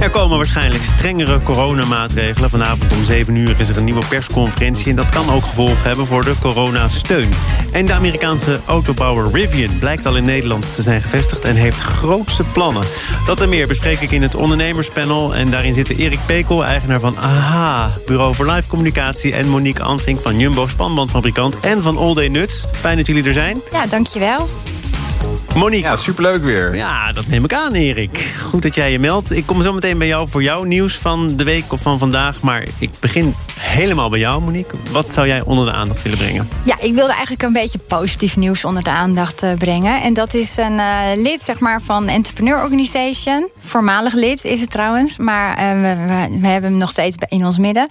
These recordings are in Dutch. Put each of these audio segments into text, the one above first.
Er komen waarschijnlijk strengere coronamaatregelen. Vanavond om 7 uur is er een nieuwe persconferentie... en dat kan ook gevolgen hebben voor de coronasteun. En de Amerikaanse autobouwer Rivian blijkt al in Nederland te zijn gevestigd... en heeft grootste plannen. Dat en meer bespreek ik in het ondernemerspanel. En daarin zitten Erik Pekel, eigenaar van AHA... Bureau voor Live Communicatie... en Monique Ansing van Jumbo Spanbandfabrikant... en van All Day Nuts. Fijn dat jullie er zijn. Ja, dankjewel. Monique. Ja, superleuk weer. Ja, dat neem ik aan, Erik. Goed dat jij je meldt. Ik kom zo meteen bij jou voor jouw nieuws van de week of van vandaag. Maar ik begin helemaal bij jou, Monique. Wat zou jij onder de aandacht willen brengen? Ja, ik wilde eigenlijk een beetje positief nieuws onder de aandacht uh, brengen. En dat is een uh, lid zeg maar, van Entrepreneur Organization. Voormalig lid is het trouwens. Maar uh, we, we, we, hebben hem nog steeds in ons midden.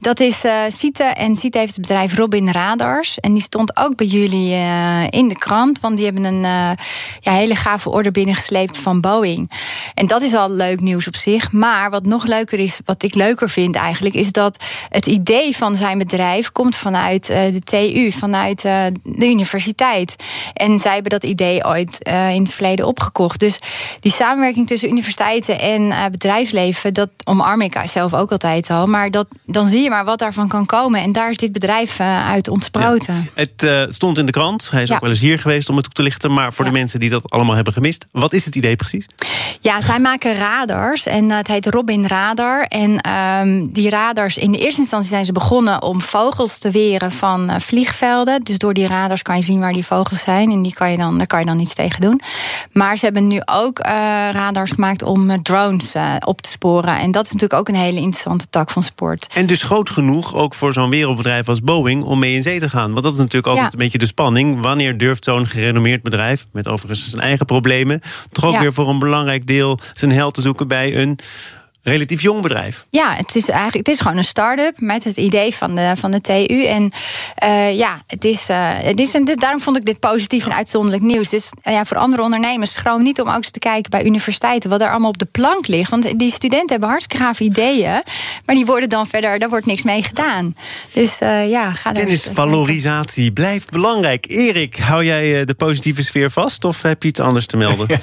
Dat is Site. En Site heeft het bedrijf Robin Radars. En die stond ook bij jullie in de krant. Want die hebben een ja, hele gave order binnengesleept van Boeing. En dat is al leuk nieuws op zich. Maar wat nog leuker is, wat ik leuker vind eigenlijk, is dat het idee van zijn bedrijf komt vanuit uh, de TU, vanuit uh, de universiteit. En zij hebben dat idee ooit uh, in het verleden opgekocht. Dus die samenwerking tussen universiteiten en bedrijfsleven, dat omarm ik zelf ook altijd al. Maar dat, dan zie je maar wat daarvan kan komen. En daar is dit bedrijf uit ontsproten. Ja, het stond in de krant. Hij is ja. ook wel eens hier geweest om het toe te lichten. Maar voor ja. de mensen die dat allemaal hebben gemist, wat is het idee precies? Ja, zij maken radars en het heet Robin Radar. En um, die radars, in de eerste instantie zijn ze begonnen om vogels te weren van uh, vliegvelden. Dus door die radars kan je zien waar die vogels zijn en die kan je dan, daar kan je dan iets tegen doen. Maar ze hebben nu ook uh, radars gemaakt om uh, drones op te sporen. En dat is natuurlijk ook een hele interessante tak van sport. En dus groot genoeg ook voor zo'n wereldbedrijf als Boeing om mee in zee te gaan. Want dat is natuurlijk altijd ja. een beetje de spanning. Wanneer durft zo'n gerenommeerd bedrijf, met overigens zijn eigen problemen, toch ook ja. weer voor een belangrijk deel zijn held te zoeken bij een relatief jong bedrijf. Ja, het is eigenlijk het is gewoon een start-up met het idee van de, van de TU. En uh, ja, het is, uh, het is en daarom vond ik dit positief en uitzonderlijk nieuws. Dus uh, ja, voor andere ondernemers, schroom niet om ook eens te kijken bij universiteiten wat er allemaal op de plank ligt. Want die studenten hebben hartstikke gave ideeën, maar die worden dan verder, daar wordt niks mee gedaan. Dus ja, ga daar Kennisvalorisatie blijft belangrijk. Erik, hou jij de positieve sfeer vast of heb je iets anders te melden?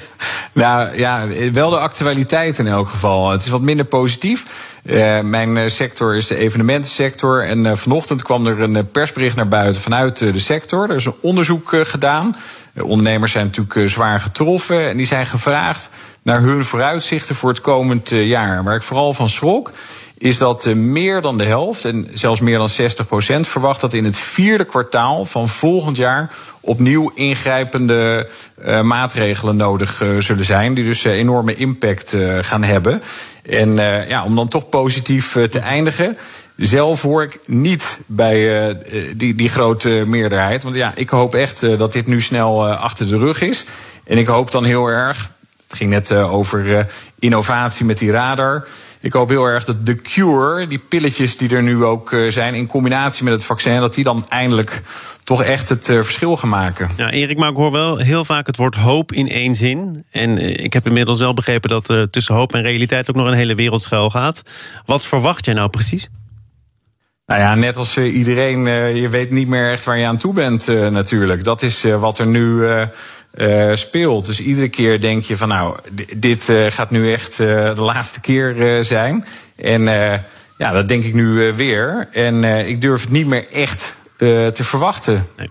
nou ja, wel de actualiteit in elk geval. Het is wat minder positief. Uh, mijn sector is de evenementensector. En uh, vanochtend kwam er een persbericht naar buiten vanuit de sector. Er is een onderzoek gedaan. ondernemers zijn natuurlijk zwaar getroffen. En die zijn gevraagd naar hun vooruitzichten voor het komend jaar. Waar ik vooral van schrok is dat meer dan de helft, en zelfs meer dan 60 procent, verwacht dat in het vierde kwartaal van volgend jaar opnieuw ingrijpende uh, maatregelen nodig uh, zullen zijn. Die dus enorme impact gaan hebben. En ja, om dan toch positief te eindigen. Zelf hoor ik niet bij die, die grote meerderheid. Want ja, ik hoop echt dat dit nu snel achter de rug is. En ik hoop dan heel erg. Het ging net over innovatie met die radar. Ik hoop heel erg dat de cure, die pilletjes die er nu ook zijn, in combinatie met het vaccin, dat die dan eindelijk toch echt het uh, verschil gaan maken. Ja, Erik, maar ik hoor wel heel vaak het woord hoop in één zin. En uh, ik heb inmiddels wel begrepen dat tussen hoop en realiteit ook nog een hele wereld schuil gaat. Wat verwacht jij nou precies? Nou ja, net als iedereen, je weet niet meer echt waar je aan toe bent natuurlijk. Dat is wat er nu speelt. Dus iedere keer denk je van nou, dit gaat nu echt de laatste keer zijn. En ja, dat denk ik nu weer. En ik durf het niet meer echt te verwachten. Nee.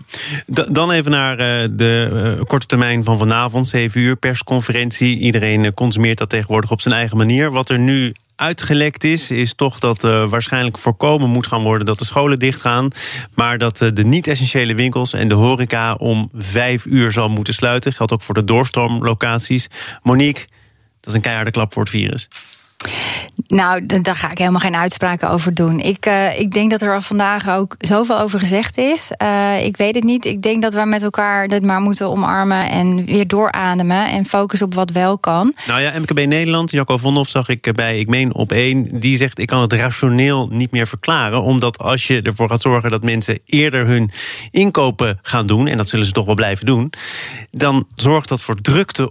Dan even naar de korte termijn van vanavond, 7 uur, persconferentie. Iedereen consumeert dat tegenwoordig op zijn eigen manier. Wat er nu uitgelekt is, is toch dat uh, waarschijnlijk voorkomen moet gaan worden dat de scholen dichtgaan. Maar dat uh, de niet-essentiële winkels en de horeca om vijf uur zal moeten sluiten. Geldt ook voor de doorstroomlocaties. Monique, dat is een keiharde klap voor het virus. Nou, daar ga ik helemaal geen uitspraken over doen. Ik, uh, ik denk dat er al vandaag ook zoveel over gezegd is. Uh, ik weet het niet. Ik denk dat we met elkaar dit maar moeten omarmen en weer doorademen en focussen op wat wel kan. Nou ja, MKB Nederland, Jacco Vonhoff zag ik bij, ik meen op één, die zegt: ik kan het rationeel niet meer verklaren. Omdat als je ervoor gaat zorgen dat mensen eerder hun inkopen gaan doen, en dat zullen ze toch wel blijven doen, dan zorgt dat voor drukte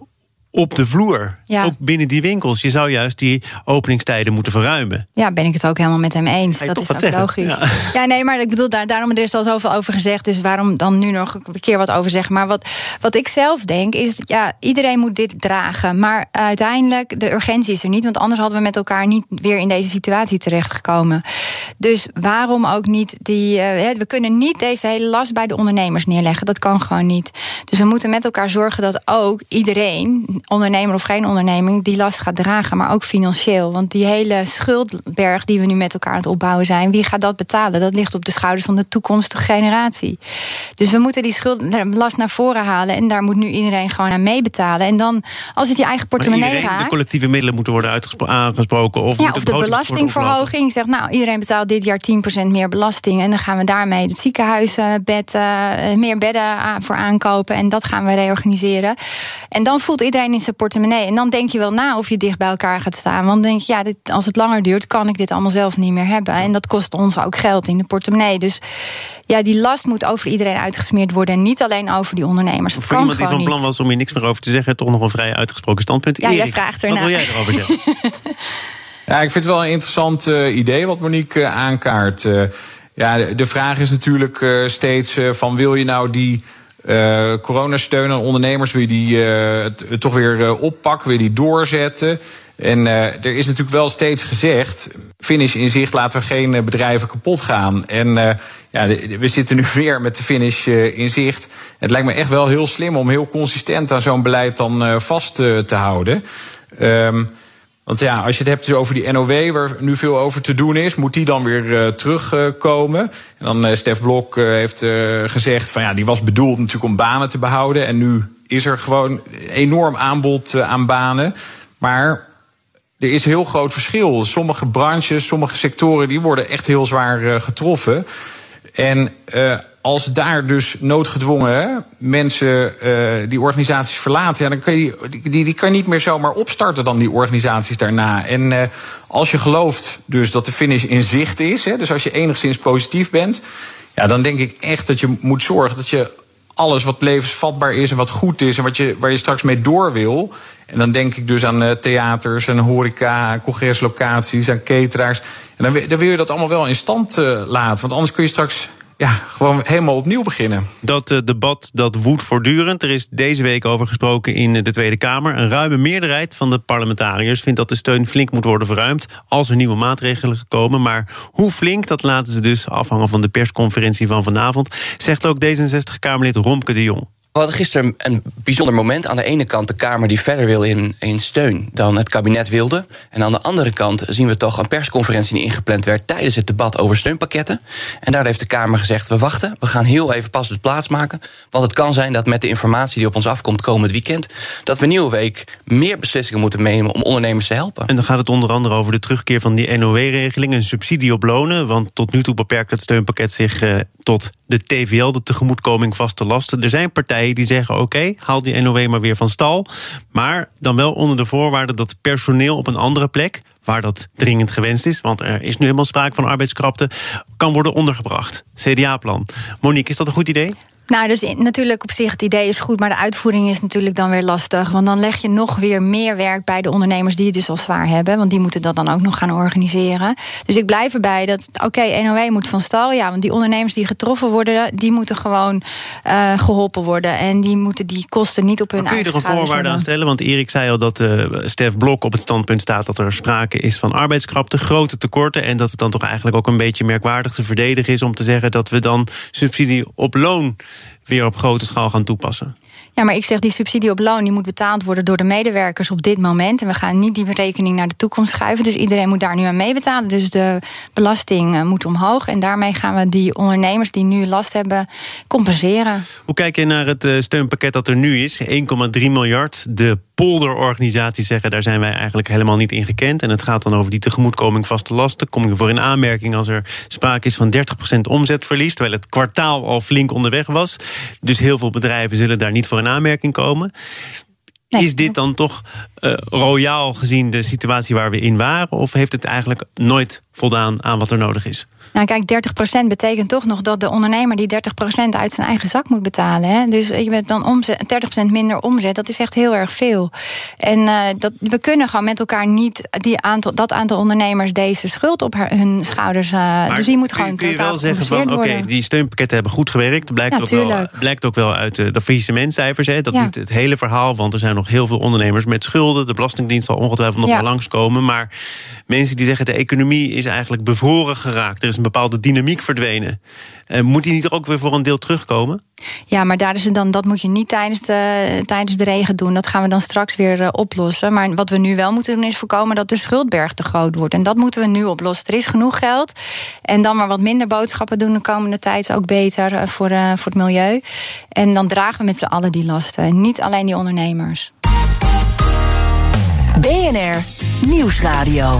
op de vloer. Ook binnen die winkels. Je zou juist die openingstijden moeten verruimen. Ja, ben ik het ook helemaal met hem eens. dat is ook zeggen? logisch. Ja. nee, maar ik bedoel, daar, daarom er is al zoveel over gezegd. Dus waarom dan nu nog een keer wat over zeggen? Maar wat, wat ik zelf denk, is ja, iedereen moet dit dragen. Maar uiteindelijk, de urgentie is er niet. Want anders hadden we met elkaar niet weer in deze situatie terechtgekomen. Dus waarom ook niet die. Uh, we kunnen niet deze hele last bij de ondernemers neerleggen. Dat kan gewoon niet. Dus we moeten met elkaar zorgen dat ook iedereen ondernemer of geen onderneming, die last gaat dragen, maar ook financieel. Want die hele schuldberg die we nu met elkaar aan het opbouwen zijn, wie gaat dat betalen? Dat ligt op de schouders van de toekomstige generatie. Dus we moeten die schuldlast naar voren halen en daar moet nu iedereen gewoon aan meebetalen. En dan, als het je eigen portemonnee raakt. De collectieve middelen moeten worden aangesproken. Of, ja, of de belastingverhoging zegt, nou, iedereen betaalt dit jaar 10% meer belasting. En dan gaan we daarmee het ziekenhuisbed, uh, meer bedden voor aankopen. En dat gaan we reorganiseren. En dan voelt iedereen in zijn portemonnee. En dan denk je wel na of je dicht bij elkaar gaat staan. Want dan denk je, ja, dit, als het langer duurt, kan ik dit allemaal zelf niet meer hebben. En dat kost ons ook geld in de portemonnee. Dus ja, die last moet over iedereen uitgesmeerd worden. En niet alleen over die ondernemers. Dat Voor iemand die van plan was om hier niks meer over te zeggen, toch nog een vrij uitgesproken standpunt. Ja, jij vraagt ernaar. Wat wil jij erover zeggen? ja, ik vind het wel een interessant uh, idee wat Monique uh, aankaart. Uh, ja, de, de, vraag is natuurlijk steeds van wil je nou die uh, coronasteun aan ondernemers wil je die uh, toch weer uh, oppakken, wil je die doorzetten. En er is natuurlijk wel steeds gezegd: finish in zicht, laten we geen bedrijven kapot gaan. En ja, we zitten nu weer met de finish in zicht. Het lijkt me echt wel heel slim om heel consistent aan zo'n beleid dan vast te houden. Um, want ja, als je het hebt over die NOW, waar nu veel over te doen is, moet die dan weer uh, terugkomen. En dan uh, Stef Blok heeft gezegd van ja, die was bedoeld natuurlijk om banen te behouden. En nu is er gewoon enorm aanbod aan banen. Maar er is heel groot verschil. Sommige branches, sommige sectoren, die worden echt heel zwaar getroffen. En als daar dus noodgedwongen mensen uh, die organisaties verlaten, ja, dan kan je die, die, die kan niet meer zomaar opstarten dan die organisaties daarna. En uh, als je gelooft dus dat de finish in zicht is, hè, dus als je enigszins positief bent, ja, dan denk ik echt dat je moet zorgen dat je alles wat levensvatbaar is en wat goed is en wat je, waar je straks mee door wil. En dan denk ik dus aan uh, theaters en horeca, congreslocaties, aan cateraars. En dan wil je dat allemaal wel in stand laten. Want anders kun je straks ja, gewoon helemaal opnieuw beginnen. Dat uh, debat dat woedt voortdurend. Er is deze week over gesproken in de Tweede Kamer. Een ruime meerderheid van de parlementariërs vindt dat de steun flink moet worden verruimd als er nieuwe maatregelen komen. Maar hoe flink, dat laten ze dus afhangen van de persconferentie van vanavond, zegt ook D66-Kamerlid Romke de Jong. We hadden gisteren een bijzonder moment. Aan de ene kant de Kamer die verder wil in, steun dan het kabinet wilde. En aan de andere kant zien we toch een persconferentie die ingepland werd tijdens het debat over steunpakketten. En daar heeft de Kamer gezegd: we wachten, we gaan heel even pas het plaats maken. Want het kan zijn dat met de informatie die op ons afkomt komend weekend, dat we nieuwe week meer beslissingen moeten nemen om ondernemers te helpen. En dan gaat het onder andere over de terugkeer van die NOW-regeling, een subsidie op lonen. Want tot nu toe beperkt het steunpakket zich uh, tot de TVL, de tegemoetkoming vaste lasten. Er zijn partijen die zeggen: oké, haal die NOW maar weer van stal. Maar dan wel onder de voorwaarde dat personeel op een andere plek, waar dat dringend gewenst is, want er is nu helemaal sprake van arbeidskrapte, kan worden ondergebracht. CDA-plan. Monique, is dat een goed idee? Nou, dus natuurlijk op zich het idee is goed, maar de uitvoering is natuurlijk dan weer lastig. Want dan leg je nog weer meer werk bij de ondernemers die het dus al zwaar hebben. Want die moeten dat dan ook nog gaan organiseren. Dus ik blijf erbij dat, oké, NOW moet van stal. Ja, want die ondernemers die getroffen worden, die moeten gewoon uh, geholpen worden. En die moeten die kosten niet op hun eigen Kun je er een voorwaarde aan stellen? Want Erik zei al dat uh, Stef Blok op het standpunt staat dat er sprake is van arbeidskrapte, grote tekorten. En dat het dan toch eigenlijk ook een beetje merkwaardig te verdedigen is om te zeggen dat we dan subsidie op loon weer op grote schaal gaan toepassen. Ja, maar ik zeg die subsidie op loon die moet betaald worden door de medewerkers op dit moment. En we gaan niet die berekening naar de toekomst schuiven. Dus iedereen moet daar nu aan meebetalen. Dus de belasting eh, moet omhoog. En daarmee gaan we die ondernemers die nu last hebben compenseren. Hoe kijk je naar het eh, steunpakket dat er nu is? 1,3 miljard. De polderorganisaties zeggen, daar zijn wij eigenlijk helemaal niet in gekend. En het gaat dan over die tegemoetkoming vaste lasten. Kom je voor in aanmerking als er sprake is van 30% omzetverlies, terwijl het kwartaal al flink onderweg was. Dus heel veel bedrijven zullen daar niet voor in aanmerking komen. Is dit dan toch uh, royaal gezien de situatie waar we in waren? Of heeft het eigenlijk nooit voldaan aan wat er nodig is. Nou, kijk, 30% betekent toch nog dat de ondernemer die 30% uit zijn eigen zak moet betalen. Hè? Dus je bent dan omzet, 30% minder omzet. Dat is echt heel erg veel. En uh, dat, we kunnen gewoon met elkaar niet die aantal, dat aantal ondernemers deze schuld op hun schouders. Uh, dus die moet gewoon. Kun je wel zeggen van oké, die steunpakketten hebben goed gewerkt. Blijkt, ook, wel, blijkt ook wel uit de, de faillissementcijfers. Hè. Dat is niet het hele verhaal, want er zijn nog heel veel ondernemers met schulden. De Belastingdienst zal ongetwijfeld nog wel langskomen. Maar mensen die zeggen de economie is eigenlijk bevroren geraakt. Er is een bepaalde dynamiek verdwenen. Uh, moet die niet ook weer voor een deel terugkomen? Ja, maar daar is het dan, dat moet je niet tijdens de, tijdens de regen doen. Dat gaan we dan straks weer uh, oplossen. Maar wat we nu wel moeten doen is voorkomen dat de schuldberg te groot wordt. En dat moeten we nu oplossen. Er is genoeg geld. En dan maar wat minder boodschappen doen de komende tijd is ook beter uh, voor, voor het milieu. En dan dragen we met z'n allen die lasten. Niet alleen die ondernemers. BNR Nieuwsradio.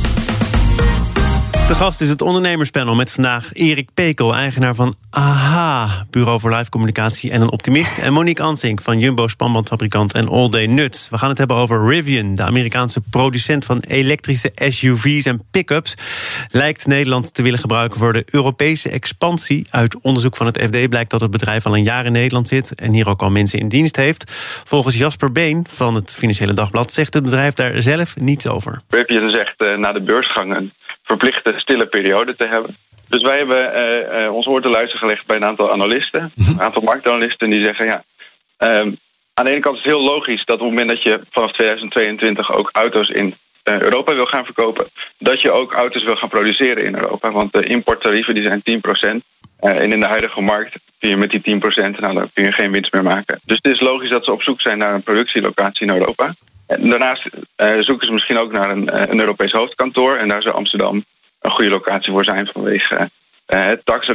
De gast is het ondernemerspanel met vandaag Erik Pekel, eigenaar van AHA, Bureau voor Live Communicatie en een optimist. En Monique Ansink van Jumbo Spanbandfabrikant en All Day Nuts. We gaan het hebben over Rivian, de Amerikaanse producent van elektrische SUV's en pick-ups. Lijkt Nederland te willen gebruiken voor de Europese expansie. Uit onderzoek van het FD blijkt dat het bedrijf al een jaar in Nederland zit en hier ook al mensen in dienst heeft. Volgens Jasper Been van het Financiële Dagblad zegt het bedrijf daar zelf niets over. Rivian zegt uh, na de beursgang een verplichte stille periode te hebben. Dus wij hebben uh, uh, ons oor te luisteren gelegd bij een aantal analisten, mhm. een aantal marktanalisten, die zeggen ja. Um, aan de ene kant is het heel logisch dat op het moment dat je vanaf 2022 ook auto's in uh, Europa wil gaan verkopen, dat je ook auto's wil gaan produceren in Europa. Want de importtarieven die zijn 10%. en in de huidige markt kun je met die 10%, nou, dan kun je geen winst meer maken. Dus het is logisch dat ze op zoek zijn naar een productielocatie in Europa. Daarnaast zoeken ze misschien ook naar een, een Europees hoofdkantoor. En daar zou Amsterdam een goede locatie voor zijn vanwege uh, tax,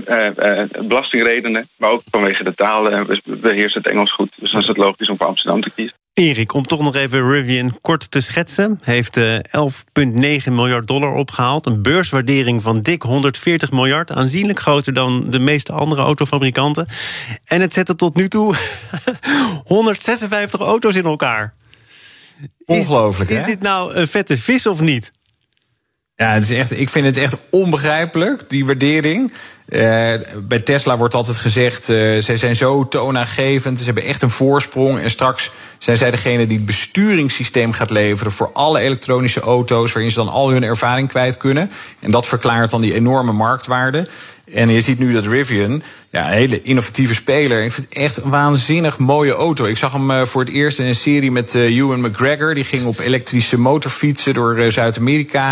belastingredenen, maar ook vanwege de taal. we beheersen het Engels goed, dus dan is het logisch om voor Amsterdam te kiezen. Erik, om toch nog even Rivian kort te schetsen. Heeft 11,9 miljard dollar opgehaald. Een beurswaardering van dik 140 miljard. Aanzienlijk groter dan de meeste andere autofabrikanten. En het zette tot nu toe 156 auto's in elkaar. Ongelooflijk, is, is dit nou een vette vis of niet? Ja, het is echt, ik vind het echt onbegrijpelijk, die waardering. Uh, bij Tesla wordt altijd gezegd, uh, zij zijn zo toonaangevend, ze hebben echt een voorsprong. En straks zijn zij degene die het besturingssysteem gaat leveren voor alle elektronische auto's, waarin ze dan al hun ervaring kwijt kunnen. En dat verklaart dan die enorme marktwaarde. En je ziet nu dat Rivian, ja, een hele innovatieve speler. Ik vind het echt een waanzinnig mooie auto. Ik zag hem uh, voor het eerst in een serie met uh, Ewan McGregor. Die ging op elektrische motorfietsen door uh, Zuid-Amerika.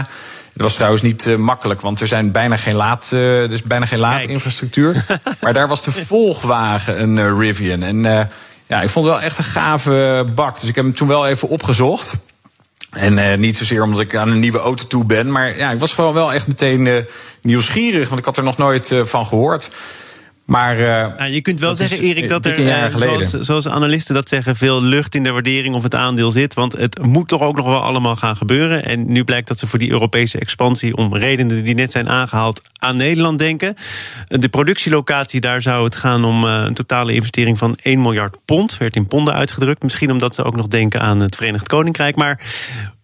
Dat was trouwens niet uh, makkelijk, want er zijn bijna geen laad, uh, er is bijna geen laadinfrastructuur. maar daar was de volgwagen een uh, Rivian. En ja, ik vond het wel echt een gave bak. Dus ik heb hem toen wel even opgezocht. En niet zozeer omdat ik aan een nieuwe auto toe ben. Maar ja, ik was gewoon wel echt meteen nieuwsgierig. Want ik had er nog nooit van gehoord. Maar, uh, nou, je kunt wel zeggen, Erik, dat er, uh, zoals, zoals, analisten dat zeggen, veel lucht in de waardering of het aandeel zit. Want het moet toch ook nog wel allemaal gaan gebeuren. En nu blijkt dat ze voor die Europese expansie, om redenen die net zijn aangehaald, aan Nederland denken. De productielocatie, daar zou het gaan om uh, een totale investering van 1 miljard pond. Werd in ponden uitgedrukt. Misschien omdat ze ook nog denken aan het Verenigd Koninkrijk. Maar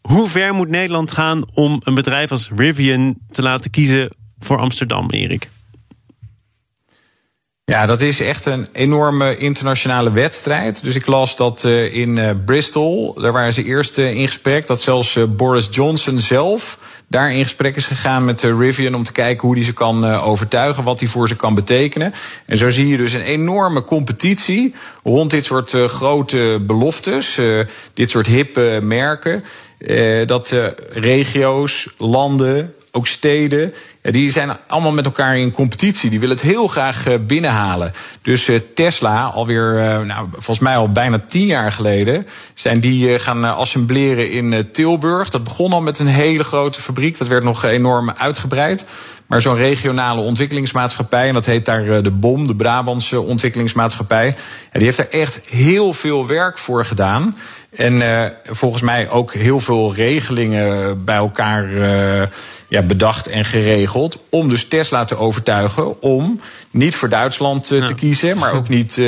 hoe ver moet Nederland gaan om een bedrijf als Rivian te laten kiezen voor Amsterdam, Erik? Ja, dat is echt een enorme internationale wedstrijd. Dus ik las dat uh, in uh, Bristol, daar waren ze eerst uh, in gesprek, dat zelfs Boris Johnson zelf daar in gesprek is gegaan met Rivian om te kijken hoe die ze kan overtuigen, wat die voor ze kan betekenen. En zo zie je dus een enorme competitie rond dit soort grote beloftes, dit soort hippe merken. dat regio's, landen, ook steden die zijn allemaal met elkaar in competitie. Die willen het heel graag uh, binnenhalen. Dus uh, Tesla, alweer, nou, volgens mij al bijna tien jaar geleden, zijn die gaan assembleren in Tilburg. Dat begon al met een hele grote fabriek. Dat werd nog enorm uitgebreid. Maar zo'n regionale ontwikkelingsmaatschappij, en dat heet daar de BOM, de Brabantse ontwikkelingsmaatschappij, die heeft er echt heel veel werk voor gedaan. En volgens mij ook heel veel regelingen bij elkaar ja, bedacht en geregeld. Om dus Tesla te overtuigen om niet voor Duitsland uh, te kiezen, maar ook niet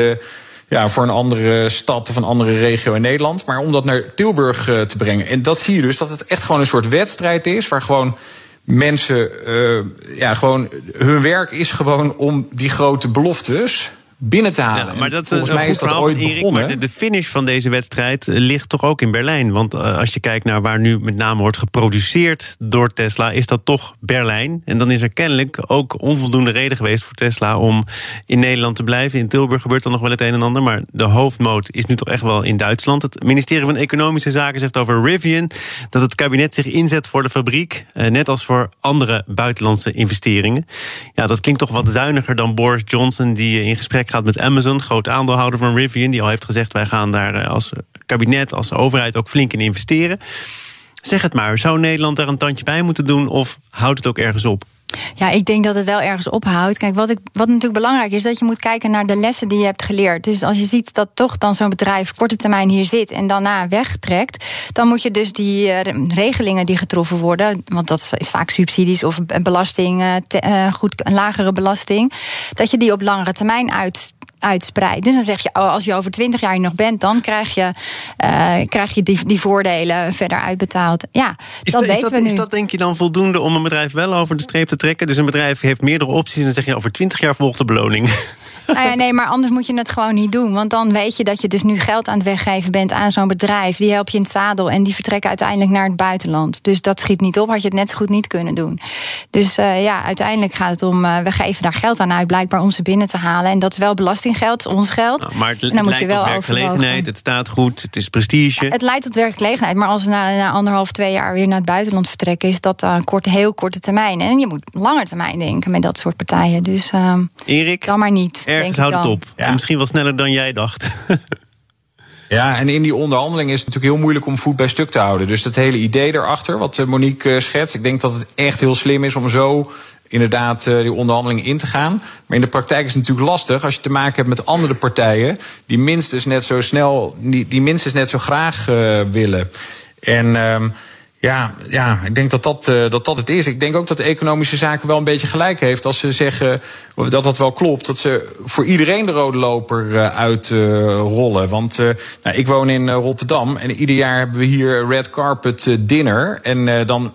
ja, voor een andere stad of een andere regio in Nederland. Maar om dat naar Tilburg uh, te brengen. En dat zie je dus dat het echt gewoon een soort wedstrijd is. Waar gewoon mensen, uh, ja, gewoon hun werk is gewoon om die grote beloftes binnen te halen. Ja, maar dat, volgens mij is dat ooit Erik, begonnen. Maar de, finish van deze wedstrijd eh, ligt toch ook in Berlijn. Want uh, als je kijkt naar waar nu met name wordt geproduceerd door Tesla, is dat toch Berlijn. En dan is er kennelijk ook onvoldoende reden geweest voor Tesla om in Nederland te blijven. In Tilburg gebeurt dan nog wel het een en ander. Maar de hoofdmoot is nu toch echt wel in Duitsland. Het ministerie van Economische Zaken zegt over Rivian dat het kabinet zich inzet voor de fabriek. Uh, net als voor andere buitenlandse investeringen. Ja, dat klinkt toch wat zuiniger dan Boris Johnson, die in gesprek gaat met Amazon, groot aandeelhouder van Rivian, die al heeft gezegd: wij gaan daar eh, als kabinet, als overheid ook flink in investeren. Zeg het maar, zou Nederland daar een tandje bij moeten doen of houdt het ook ergens op? Ja, ik denk dat het wel ergens ophoudt. Kijk, wat, ik, wat natuurlijk belangrijk is, dat je moet kijken naar de lessen die je hebt geleerd. Dus als je ziet dat toch dan zo'n bedrijf korte termijn hier zit en daarna wegtrekt, dan moet je dus die uh, regelingen die getroffen worden, want dat is vaak subsidies of belasting, uh, goed, een lagere belasting, dat je die op langere termijn uit uitspreidt. Dus dan zeg je, oh, als je over twintig jaar nog bent, dan krijg je, uh, krijg je die, die voordelen verder uitbetaald. Ja, is dat, weten we nu. Is dat denk je dan voldoende om een bedrijf wel over de streep te trekken? Dus een bedrijf heeft meerdere opties en dan zeg je over twintig jaar volgt de beloning. Nou ja, nee, maar anders moet je het gewoon niet doen. Want dan weet je dat je dus nu geld aan het weggeven bent aan zo'n bedrijf. Die help je in het zadel en die vertrekken uiteindelijk naar het buitenland. Dus dat schiet niet op, had je het net zo goed niet kunnen doen. Dus uh, ja, uiteindelijk gaat het om, uh, we geven daar geld aan uit, blijkbaar om ze binnen te halen. En dat is wel belastinggeld, ons geld. Nou, maar het, en dan het moet je wel werkgelegenheid, het staat goed, het is prestige. Ja, het leidt tot werkgelegenheid, maar als we na, na, anderhalf, twee jaar weer naar het buitenland vertrekken, is dat een korte, heel korte termijn. En je moet langer termijn denken met dat soort partijen. Dus uh, Erik, dan maar niet. Ergens houdt het op. Ja. Misschien wel sneller dan jij dacht. Ja, en in die onderhandeling is het natuurlijk heel moeilijk om voet bij stuk te houden. Dus dat hele idee erachter, wat eh, Monique schetst, ik denk dat het echt heel slim is om zo inderdaad eh, die onderhandeling in te gaan. Maar in de praktijk is het natuurlijk lastig als je te maken hebt met andere partijen die minstens net zo snel, die, die minstens net zo graag uh, willen. En. Uh, ja, ja, ik denk dat dat, uh, dat dat het is. Ik denk ook dat de economische zaken wel een beetje gelijk heeft als ze zeggen dat dat wel klopt. Dat ze voor iedereen de rode loper uh, uitrollen. Uh, Want nou, ik woon in Rotterdam en ieder jaar hebben we hier red carpet dinner. En dan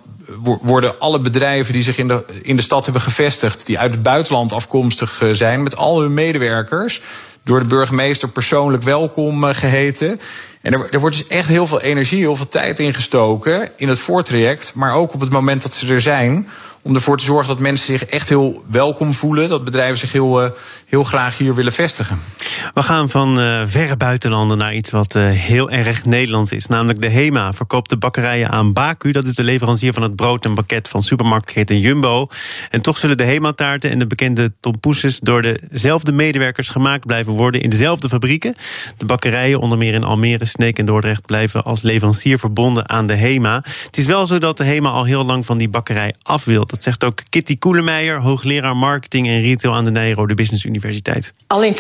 worden alle bedrijven die zich in de, in de stad hebben gevestigd, die uit het buitenland afkomstig zijn, met al hun medewerkers, door de burgemeester persoonlijk welkom geheten. En er, er, wordt dus echt heel veel energie, heel veel tijd ingestoken in het voortraject. Maar ook op het moment dat ze er zijn. Om ervoor te zorgen dat mensen zich echt heel welkom voelen. Dat bedrijven zich heel, uh, heel graag hier willen vestigen. We gaan van uh, verre buitenlanden naar iets wat uh, heel erg Nederlands is. Namelijk de HEMA verkoopt de bakkerijen aan Baku. Dat is de leverancier van het brood en pakket van supermarktketen Jumbo. En toch zullen de HEMA-taarten en de bekende tompoeses... door dezelfde medewerkers gemaakt blijven worden in dezelfde fabrieken. De bakkerijen, onder meer in Almere, Sneek en Dordrecht... blijven als leverancier verbonden aan de HEMA. Het is wel zo dat de HEMA al heel lang van die bakkerij af wil. Dat zegt ook Kitty Koelemeijer, hoogleraar marketing en retail... aan de Nijrode Business Universiteit. Al in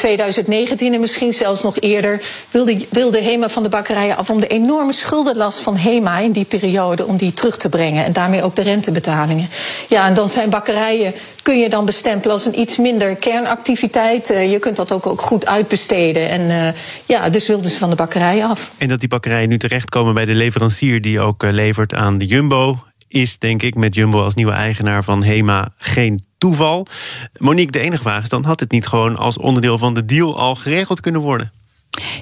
2019 en misschien zelfs nog eerder wilde, wilde HEMA van de bakkerijen af om de enorme schuldenlast van HEMA in die periode om die terug te brengen en daarmee ook de rentebetalingen. Ja, en dan zijn bakkerijen kun je dan bestempelen als een iets minder kernactiviteit. Uh, je kunt dat ook, ook goed uitbesteden. En uh, ja, dus wilden ze van de bakkerijen af. En dat die bakkerijen nu terechtkomen bij de leverancier die ook uh, levert aan de Jumbo is, denk ik, met Jumbo als nieuwe eigenaar van HEMA geen toeval. Monique, de enige vraag is dan: had het niet gewoon als onderdeel van de deal al geregeld kunnen worden?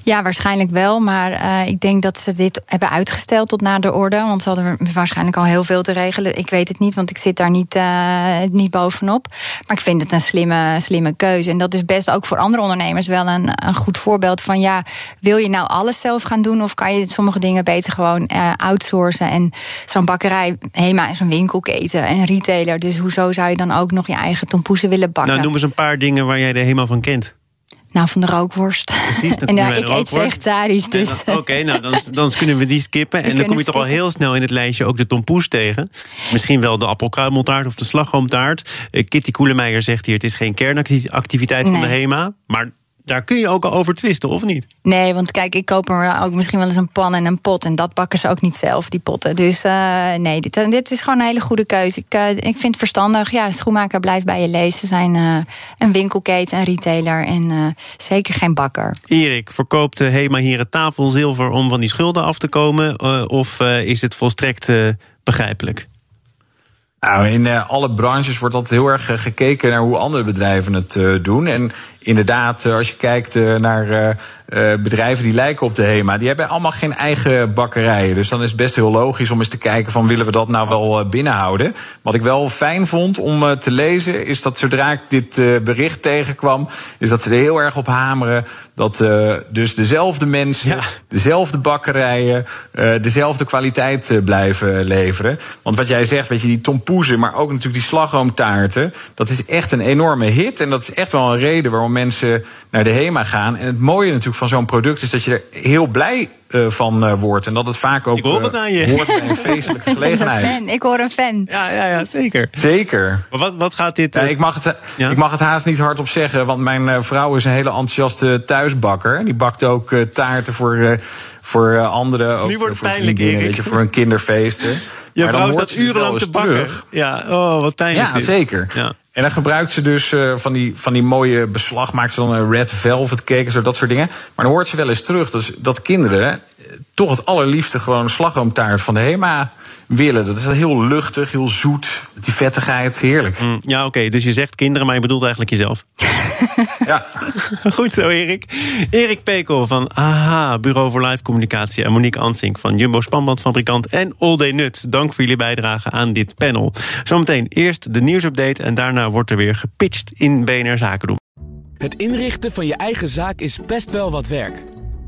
Ja, waarschijnlijk wel. Maar uh, ik denk dat ze dit hebben uitgesteld tot na de orde. Want ze hadden waarschijnlijk al heel veel te regelen. Ik weet het niet, want ik zit daar niet, uh, niet bovenop. Maar ik vind het een slimme, slimme keuze. En dat is best ook voor andere ondernemers wel een, een goed voorbeeld van... ja, wil je nou alles zelf gaan doen... of kan je sommige dingen beter gewoon uh, outsourcen? En zo'n bakkerij, Hema is een winkelketen en retailer. Dus hoezo zou je dan ook nog je eigen tompoezen willen bakken? Nou, noem eens een paar dingen waar jij de Hema van kent. Nou, van de rookworst. Precies, en ja, ik eet vegetarisch. Dus. Oké, okay, nou dan, dan kunnen we die skippen. en dan kom je toch al heel snel in het lijstje ook de tompoes tegen. Misschien wel de appelkruimeltaart of de slagroomtaart. Uh, Kitty Koelemeijer zegt hier: het is geen kernactiviteit nee. van de HEMA. Maar daar kun je ook al over twisten, of niet? Nee, want kijk, ik koop er ook misschien wel eens een pan en een pot. En dat bakken ze ook niet zelf, die potten. Dus uh, nee, dit, uh, dit, is gewoon een hele goede keuze. Ik, uh, ik vind het verstandig. Ja, schoenmaker blijft bij je lezen. Ze zijn een winkelketen, een retailer en zeker geen bakker. Erik, verkoopt Hema hier het tafelzilver om van die schulden af te komen? of is het volstrekt begrijpelijk? Nou, in uh, alle branches wordt altijd heel erg gekeken naar hoe andere bedrijven het uh, doen. En inderdaad, als je kijkt naar bedrijven die lijken op de HEMA, die hebben allemaal geen eigen bakkerijen. Dus dan is het best heel logisch om eens te kijken van willen we dat nou wel binnenhouden. Wat ik wel fijn vond om te lezen, is dat zodra ik dit bericht tegenkwam, is dat ze er heel erg op hameren dat dus dezelfde mensen, ja. dezelfde bakkerijen, dezelfde kwaliteit blijven leveren. Want wat jij zegt, weet je, die tompoezen, maar ook natuurlijk die slagroomtaarten, dat is echt een enorme hit. En dat is echt wel een reden waarom mensen naar de HEMA gaan. En het mooie natuurlijk van zo'n product is dat je er heel blij uh, van uh, wordt. En dat het vaak ook ik hoor het aan je. hoort bij een feestelijke gelegenheid. Ik, fan. ik hoor een fan. Ja, ja, ja zeker. Zeker. Maar wat, wat gaat dit... Ja, ik, mag het, ja? ik mag het haast niet hardop zeggen, want mijn uh, vrouw is een hele enthousiaste thuisbakker. Die bakt ook taarten voor, voor anderen. Ook nu wordt het voor pijnlijk, Erik. Voor een kinderfeesten. Je maar vrouw staat urenlang te bakken. Terug. Ja, oh, wat pijnlijk. Ja, dit. zeker. Ja. En dan gebruikt ze dus uh, van, die, van die mooie beslag, maakt ze dan een red velvet cake, zo dat soort dingen. Maar dan hoort ze wel eens terug dat, dat kinderen toch het allerliefste gewoon slagroomtaart van de HEMA willen. Dat is heel luchtig, heel zoet. Die vettigheid, heerlijk. Mm, ja, oké. Okay, dus je zegt kinderen, maar je bedoelt eigenlijk jezelf. ja. Goed zo, Erik. Erik Pekel van AHA, Bureau voor Live Communicatie... en Monique Ansink van Jumbo Spanbandfabrikant en All Day Nuts. Dank voor jullie bijdrage aan dit panel. Zometeen eerst de nieuwsupdate... en daarna wordt er weer gepitcht in BNR Zaken doen. Het inrichten van je eigen zaak is best wel wat werk.